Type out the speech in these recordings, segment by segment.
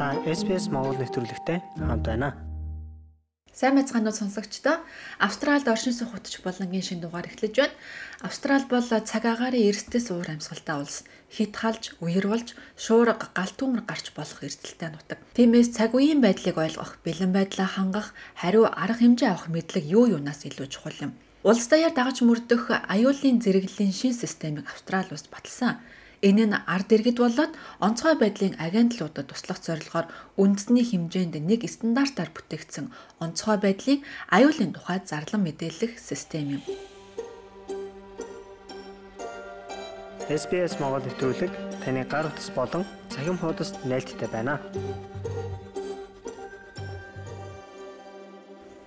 Та SPS Монгол нэвтрүүлэгтэй хамт байна. Сайн байцгаанууд сонсогчдоо Австралид оршин суух утч болонгийн шин дугаар эхлэж байна. Австрал бол цаг агаарын эрсдэс уур амьсгалтай улс. Хит халж, үер болж, шуурга, гал түмэр гарч болох эрсдэлтэй нутаг. Тиймээс цаг үеийн байдлыг ойлгох, бэлэн байдлаа хангах, хариу арга хэмжээ авах мэдлэг юу юунаас илүү чухал юм. Улс даяар дагаж мөрдөх аюулын зэрэглэлийн шин системийг Австрали улс баталсан. Энэ нь ард иргэд болоод онцгой байдлын агентлуудад туслах зорилгоор үндэсний хэмжээнд нэг стандартаар бүтээгдсэн онцгой байдлын аюулын тухай зарлан мэдээлэх систем юм. SBS Монгол нэвтрүүлэг таны гар утас болон цахим хуудасд нийлдэхтэй байна.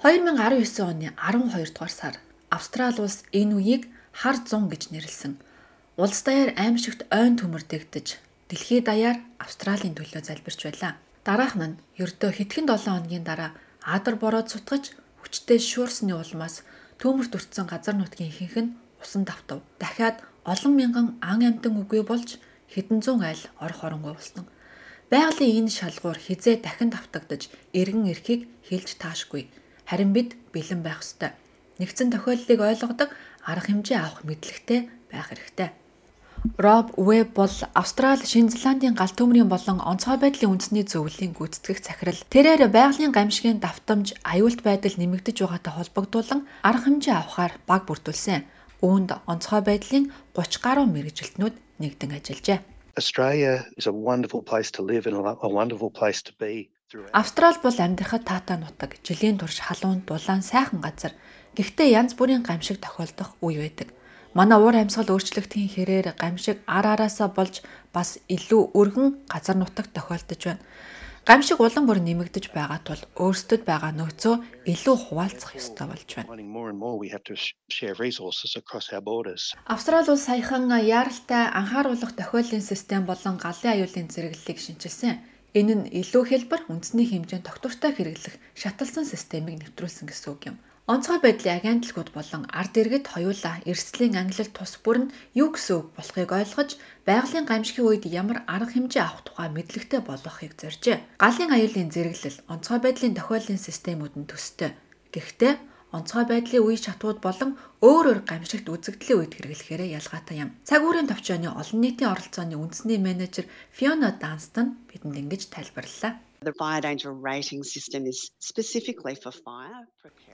2019 оны 12 дугаар сар Австрали улс энэ үеийг хар зун гэж нэрлсэн. Улс даяар аимшигт ойн төмөрдөгдөж дэлхийд даяар Австралийн төлөө залбирч байлаа. Дараах нь ердөө хэдхэн 7 хоногийн дараа адар бороод сутгаж хүчтэй шуурсны улмаас төмөрт өртсөн газар нутгийн ихэнх нь усан давтав. Дахиад олон мянган ан амтан үгүй болж хэдэн зуун айл орох оронгүй болсон. Байгалийн энэ шалгуур хизээ дахин давтагдаж эргэн эрхийг хэлж таашгүй. Харин бид бэлэн байх ёстой. Нэгдсэн тохиолдлыг ойлгодог арга хэмжээ авах мэдлэгтэй байх хэрэгтэй. Роб Веб бол Австрали, Шинэ Зеландийн галт төмрийн болон онцгой байдлын үндэсний зөвлөлийн гүйцэтгэх захирал. Тэрээр байгалийн гамшигын давтамж, аюулт байдал нэмэгдэж байгаатай холбогдуулан арга хэмжээ авахар баг бүрдүүлсэн. Үүнд онцгой байдлын 30 гаруй мэрэгжилтнүүд нэгдэн ажиллажээ. Australia is a wonderful place to live and a wonderful place to be. Австрал бол амьдрахад таатай нутаг, жилийн турш халуун, дулаан, сайхан газар. Гэхдээ янз бүрийн гамшиг тохиолдох үе байдаг. Манай уур амьсгал өөрчлөгдөхийн хэрээр гамшиг ар араасаа болж бас илүү өргөн газар нутагт тохиолдож байна. Гамшиг улам бүр нэмэгдэж байгаа тул өөрсдөд байгаа нөөцөө илүү хуваалцах ёстой болж байна. Австрали улс саяхан яаралтай анхааруулах тохиоллын систем болон галын аюулын зэрэглэлийг шинчилсэн. Энэ нь илүү хэлбэр үндэсний хэмжээнд тогтвортой хэрэглэх шаталсан системийг нэвтрүүлсэн гэсэн үг юм. Онцгой байдлын агентлагууд болон ард иргэд хоёулаа эрсдлийн ангилал тус бүр нь юу гэсэн үг болохыг ойлгож байгалийн гамшигын үед ямар арга хэмжээ авах тухай мэдлэгтэй болгохыг зоржээ. Галын аюулын зэрэглэл онцгой байдлын тохиоллын системүүд нь төстэй. Гэхдээ онцгой байдлын үе шатууд болон өөр өөр гамшигт үзэгдлийн үед хэрэглэхээр ялгаатай юм. Цаг үеийн товчооны олон нийтийн оролцооны үндэсний менежер Fiona Dunstan бидэнд ингэж тайлбарллаа.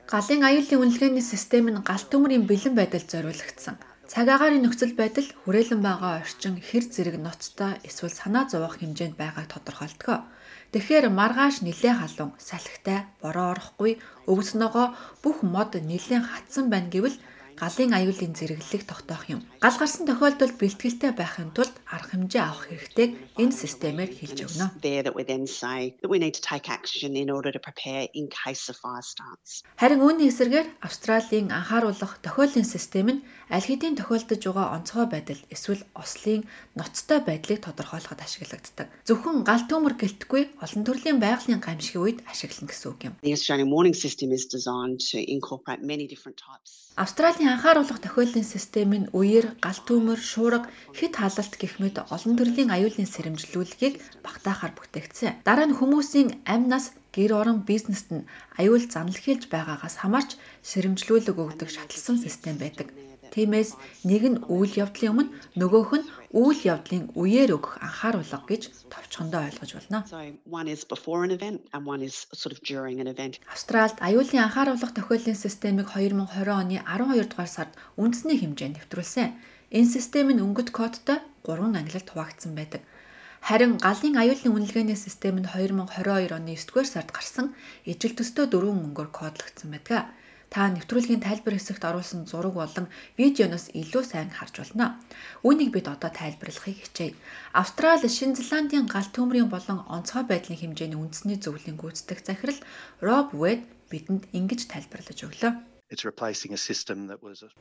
Галын аюулын үнэлгээний систем нь галт төмрийн бэлэн байдалд зориулагдсан. Цаг агаарын нөхцөл байдал хүрээлэн байгаа орчин хэр зэрэг ноцтой эсвэл санаа зовох хэмжээнд байгааг тодорхойлдог. Тэгэхээр маргааш нилээ халуун, салхитай, бороо орохгүй, өвс ногоо бүх мод нилээн хатсан байна гэвэл галын аюулын зэрэглэлийг тогтоох юм. Гал гарсан тохиолдолд бэлтгэлтэй байхын тулд арга хэмжээ авах хэрэгтэйг энэ системээр хэлж өгнө. Харин үүний эсрэгээр Австралийн анхааруулах тохиолын систем нь аль хэдийн тохиолдож байгаа онцгой байдал эсвэл ослын ноцтой байдлыг тодорхойлоход ашиглагддаг. Зөвхөн гал төмөр гэлтгүй олон төрлийн байгалийн гамшигын үед ашиглана гэсэн үг юм. Австралийн анхааруулах тохиоллын систем нь үеэр, гал түмэр, шуурга, хит халалт гэх мэт олон төрлийн аюулын сэрэмжлүүлгийг багтаахаар бүтээгдсэн. Дараа нь хүмүүсийн амнаас гэр орон бизнест нь аюул занал хийлж байгаагаас хамаарч сэрэмжлүүлэг өгдөг шатлсан систем байдаг. Тиймээс нэг нь үйл явдлын өмнө нөгөөх нь үйл явдлын үеэр өгөх анхааруулга гэж товчхондоо ойлгож байна. Австралид аюулын анхааруулга тохиоллын системийг 2020 оны 12 дугаар сард үндэсний хэмжээнд нэвтрүүлсэн. Энэ систем нь өнгөт кодтой 3 ангилалд хуваагдсан байдаг. Харин галын аюулын үнэлгээний систем нь 2022 оны 9 дугаар сард гарсан ижил төстэй дөрвөн мөнгөөр кодлогдсон байдаг та нэвтрүүлгийн тайлбар хэсэгт оруулсан зураг болон видеоноос илүү сайн харж байна. Үүнийг бид одоо тайлбарлахыг хичээе. Австрали, Шинэ Зеландийн галт төмрийн болон онцгой байдлын хэмжээний үндэсний зөвлөлийн гүйцэтгэх захирал Роб Вэд бидэнд ингэж тайлбарлаж өглөө.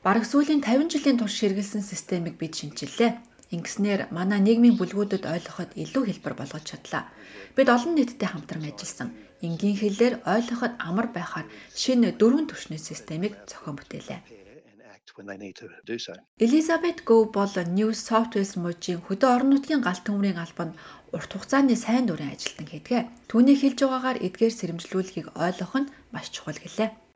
Бараг сүүлийн 50 жилийн турш ширгэлсэн системийг бид шинчиллээ. Ингэснээр манай нийгмийн бүлгүүдэд ойлгоход илүү хэлбэр болгож чадлаа. Бид олон нийтдээ хамтран ажилласан энгийн хэлээр ойлгоход амар байхаар шинэ дөрвөн түвшний системийг зохион бүтээлээ. Elizabeth Go бол New South Wales мужийн хөдөө орон нутгийн галт төмрийн албанд урт хугацааны сайн дурын ажилтан хийдэг. Түүний хэлж байгаагаар эдгээр сэрэмжлүүлэхийг ойлгох нь маш чухал гэлээ.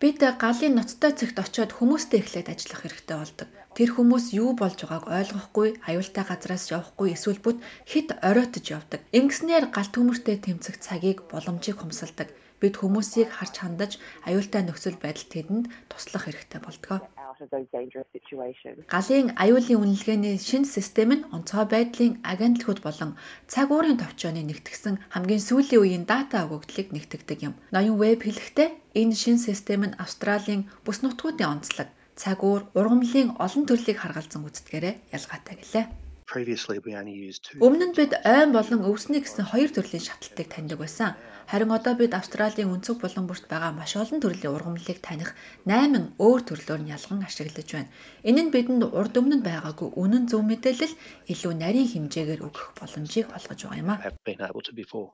Бид галын ноцтой цэгт очиод хүмүүстэй эхлээд ажиллах хэрэгтэй болдог. Тэр хүмүүс юу болж байгааг ойлгохгүй, аюултай газраас явахгүй эсвэл бүт хит оройтож явдаг. Ингэснээр галт төмөртэй тэмцэх цагийг боломжийг хумсалдаг. Бид хүмүүсийг харж хандаж аюултай нөхцөл байдалд тэдэнд туслах хэрэгтэй болдог. Out of those dangerous situations. Галын аюулын үнэлгээний шинэ систем нь онцгой байдлын агентлагууд болон цаг уурын товчооны нэгтгсэн хамгийн сүүлийн үеийн дата өгөгдлийг нэгтгэдэг юм. Ноён веб хэлэхдээ энэ шинэ систем нь Австралийн бүс нутгуудын онцлог, цаг уур, ургамлын олон төрлийг харгалзан үздэгээрээ ялгаатай гэлээ. Previously, we only used two. Өмнө нь бид айн болон өвсний гэсэн хоёр төрлийн шатлалтыг таньдаг байсан. Харин одоо бид Австралийн өнцөг булан бүрт байгаа маш олон төрлийн ургамлыг таних 8 өөр төрлөөр нь ялган ашиглаж байна. Энэ нь бидэнд урд өмнө нь байгаагүй үнэн зөв мэдээлэл илүү нарийн хэмжээгээр өгөх боломжийг олгож байгаа юм а.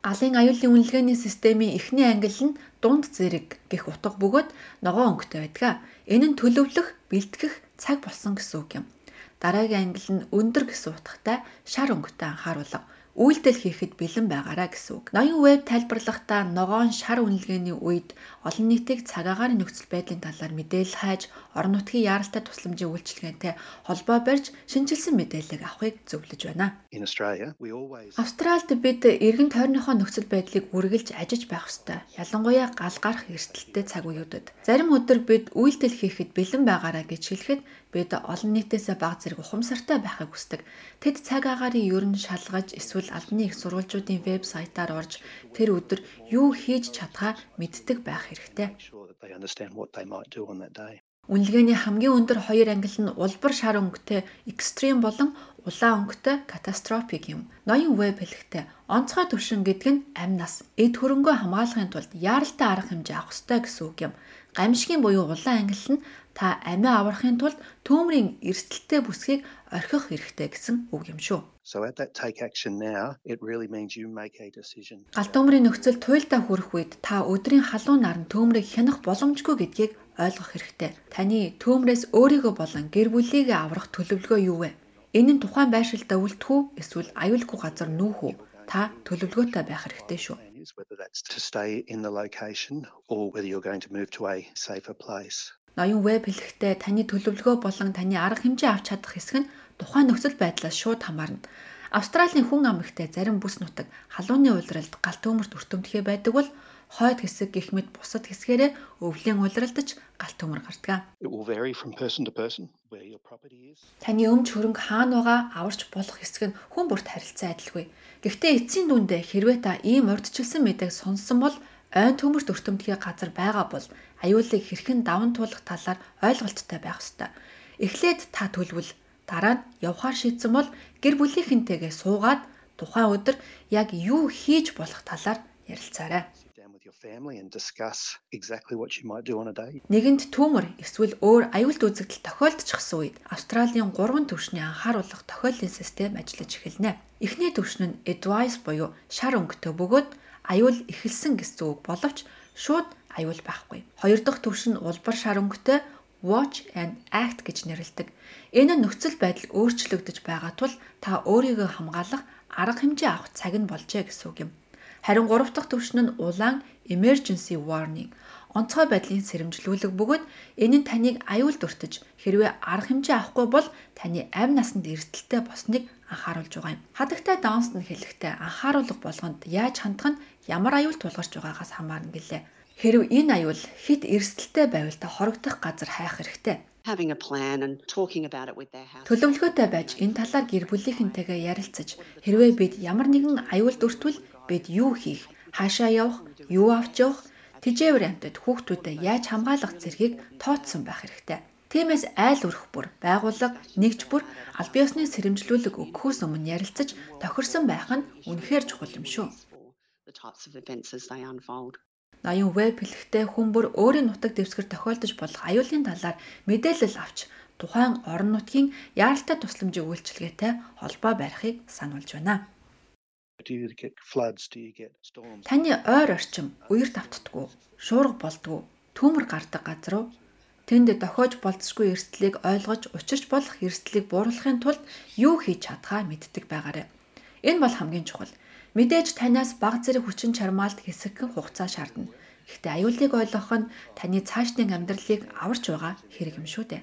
Галын аюулын үнэлгээний системийн эхний ангил нь дунд зэрэг гих утга бөгөөд ногоон өнгөтэй байдаг. Энэ нь төлөвлөх, бэлтгэх цаг болсон гэсэн үг юм. Дараагийн ангил нь өндөр гэсэн утгатай шар өнгөтэй анхааруулга. Үйлдэл хийхэд бэлэн байгаараа гэсэн үг. Ноён веб тайлбарлахдаа ногоон шар үнэлгээний үед олон нийтийг цагаагаар нөхцөл байдлын талаар мэдээлэл хайж, орон нутгийн яаралтай тусламжийн үйлчилгээтэй холбоо барьж, шинжилсэн мэдээлэл авахыг зөвлөж байна. Австралид бид эргэн тойрныхоо нөхцөл байдлыг үргэлж ажиж байх ёстой. Ялангуяа гал гарах эрсдэлтэй цаг үеүүдэд. Зарим өдөр бид үйлдэл хийхэд бэлэн байгаараа гэж хэлэхэд бид олон нийтээсээ баг зэрэг ухамсартай байхыг хүсдэг. Тэд цаг агаарын ер нь шалгаж эсвэл албаны их сурвалжуудын вебсайтаар орж тэр өдөр юу хийж чадхаа мэддэг байх хэрэгтэй. Үнэлгээний хамгийн өндөр хоёр ангил нь улбар шар өнгөтэй экстрим болон улаан өнгөтэй катастрофик юм. Ноён веб хэлэхдээ онцгой төвшин гэдэг нь амь нас, эд хөрөнгөө хамгаалахын тулд яаралтай арга хэмжээ авах ёстой гэсэн үг юм. Гамшигын буюу улаан ангил нь та амиа аврахын тулд төмрийн эрсдэлтэй бүсгийг орхих хэрэгтэй гэсэн үг юм шүү. So at that take action now, it really means you make a decision. Галт төмрийн нөхцөл туйлдаа хүрэх үед та өдрийн халуун наран төмрийг хянах боломжгүй гэдгийг ойлгох хэрэгтэй. Таны төмрөөс өөрийгөө болон гэр бүлийгээ аврах төлөвлөгөө юу вэ? Энэ нь тухайн байршилдаа үлдэх үү эсвэл аюулгүй газар нүүх үү? Та төлөвлөгөөтэй байх хэрэгтэй шүү. Is whether that's to stay in the location or whether you're going to move to a safer place. Ноён веб хэлэхдээ таны төлөвлөгөө болон таны арга хэмжээ авч чадах хэсэг нь тухайн нөхцөл байдлаас шууд хамаарна. Австралийн хүн ам ихтэй зарим бүс нутаг халууны улиралд галт төмөрт өртөмтгөө байдаг бол хойд хэсэг гих мэт бусад хэсгээрээ өвлийн улиралдаж галт төмөр гардаг. Таны өмч хөрөнгө хаана байгаа аварч болох хэсэг нь хүн бүрт харилцан адилгүй. Гэхдээ эцсийн дүндээ хэрвээ та ийм урдчилсан мэдээг сонссон бол ойн төмөрт өртөмтгий газар байгаа бол аюулыг хэрхэн даван туулах талаар ойлголттой байх ёстой. Эхлээд та төлөвл дараа нь явхаар шийдсэн бол гэр бүлийнхэнтэйгээ суугаад тухайн өдөр яг юу хийж болох талаар ярилцаарай. Нэгэнд түүмэр эсвэл өөр аюулт үзэгдэл тохиолдчихсан үед Австралийн 3 төвшний анхааруулах тохиоллын систем ажиллаж эхэлнэ. Эхний төвшин нь advice буюу шар өнгөтэй бөгөөд аюул эхэлсэн гэсэн үг боловч шууд аюул байхгүй. Хоёр дахь төвшин улбар шар өнгөтэй watch and act гэж нэрлэдэг. Энэ нь нөхцөл байдал өөрчлөгдөж байгаа тул та өөрийгөө хамгаалах арга хэмжээ авах цаг нь болжээ гэсэн үг юм. Харин гурав дахь төвшин нь улаан emergency warning онцгой байдлын сэрэмжлүүлэг бөгөөд энэ нь таныг аюулд өртөж хэрвээ арга хэмжээ авахгүй бол таны амь насанд эрсдэлтэй босныг анхааруулж байгаа юм. Хадагтай Даунст нь хэлэхдээ анхааруулга болгонд яаж хандах нь ямар аюул тулгарч байгаагаас хамаарна гэлээ. Хэрв энэ аюул хит эрсдэлтэй байвал та хорогдох газар хайх хэрэгтэй. Having a plan and talking about it with their house. Төлөвлөгөөтэй байж энэ талаар гэр бүлийнхэнтэйгээ ярилцаж хэрвээ бид ямар нэгэн аюулд өртвөл бид юу хийх, хаашаа явах, юу авч явах, тижээвэр амтад хүүхдүүдэд яаж хамгаалах зэргийг тооцсон байх хэрэгтэй. Тиймээс айл өрх бүр, байгууллага, нэгж бүр аль биесны сэрэмжлүүлэг өгөхөөс өмнө ярилцаж тохирсон байх нь үнэхээр чухал юм шүү. Ноён веб хэлэхдээ хүн бүр өөрийн нутаг дэвсгэр тохиолдож болох аюулын талаар мэдээлэл авч тухайн орон нутгийн яаралтай тусламжийн үйлчилгээтэй холбоо барихыг сануулж байна. Таны ойр орчим үер давтдаггүй, шуурга болдгоо, түүмэр гардаг газар уу? тэнд дохиож болцсогүй эрсдлийг ойлгож учирч болох эрсдлийг бууруулахын тулд юу хийж чадхаа мэддэг байгаарай. Энэ бол хамгийн чухал. Мэдээж танаас баг зэрэг хүчин чармаалт хэсэгхэн хугацаа шаардна. Гэхдээ аюулыг ойлгох нь таны цаашдын амьдралыг аварч байгаа хэрэг юм шүү дээ.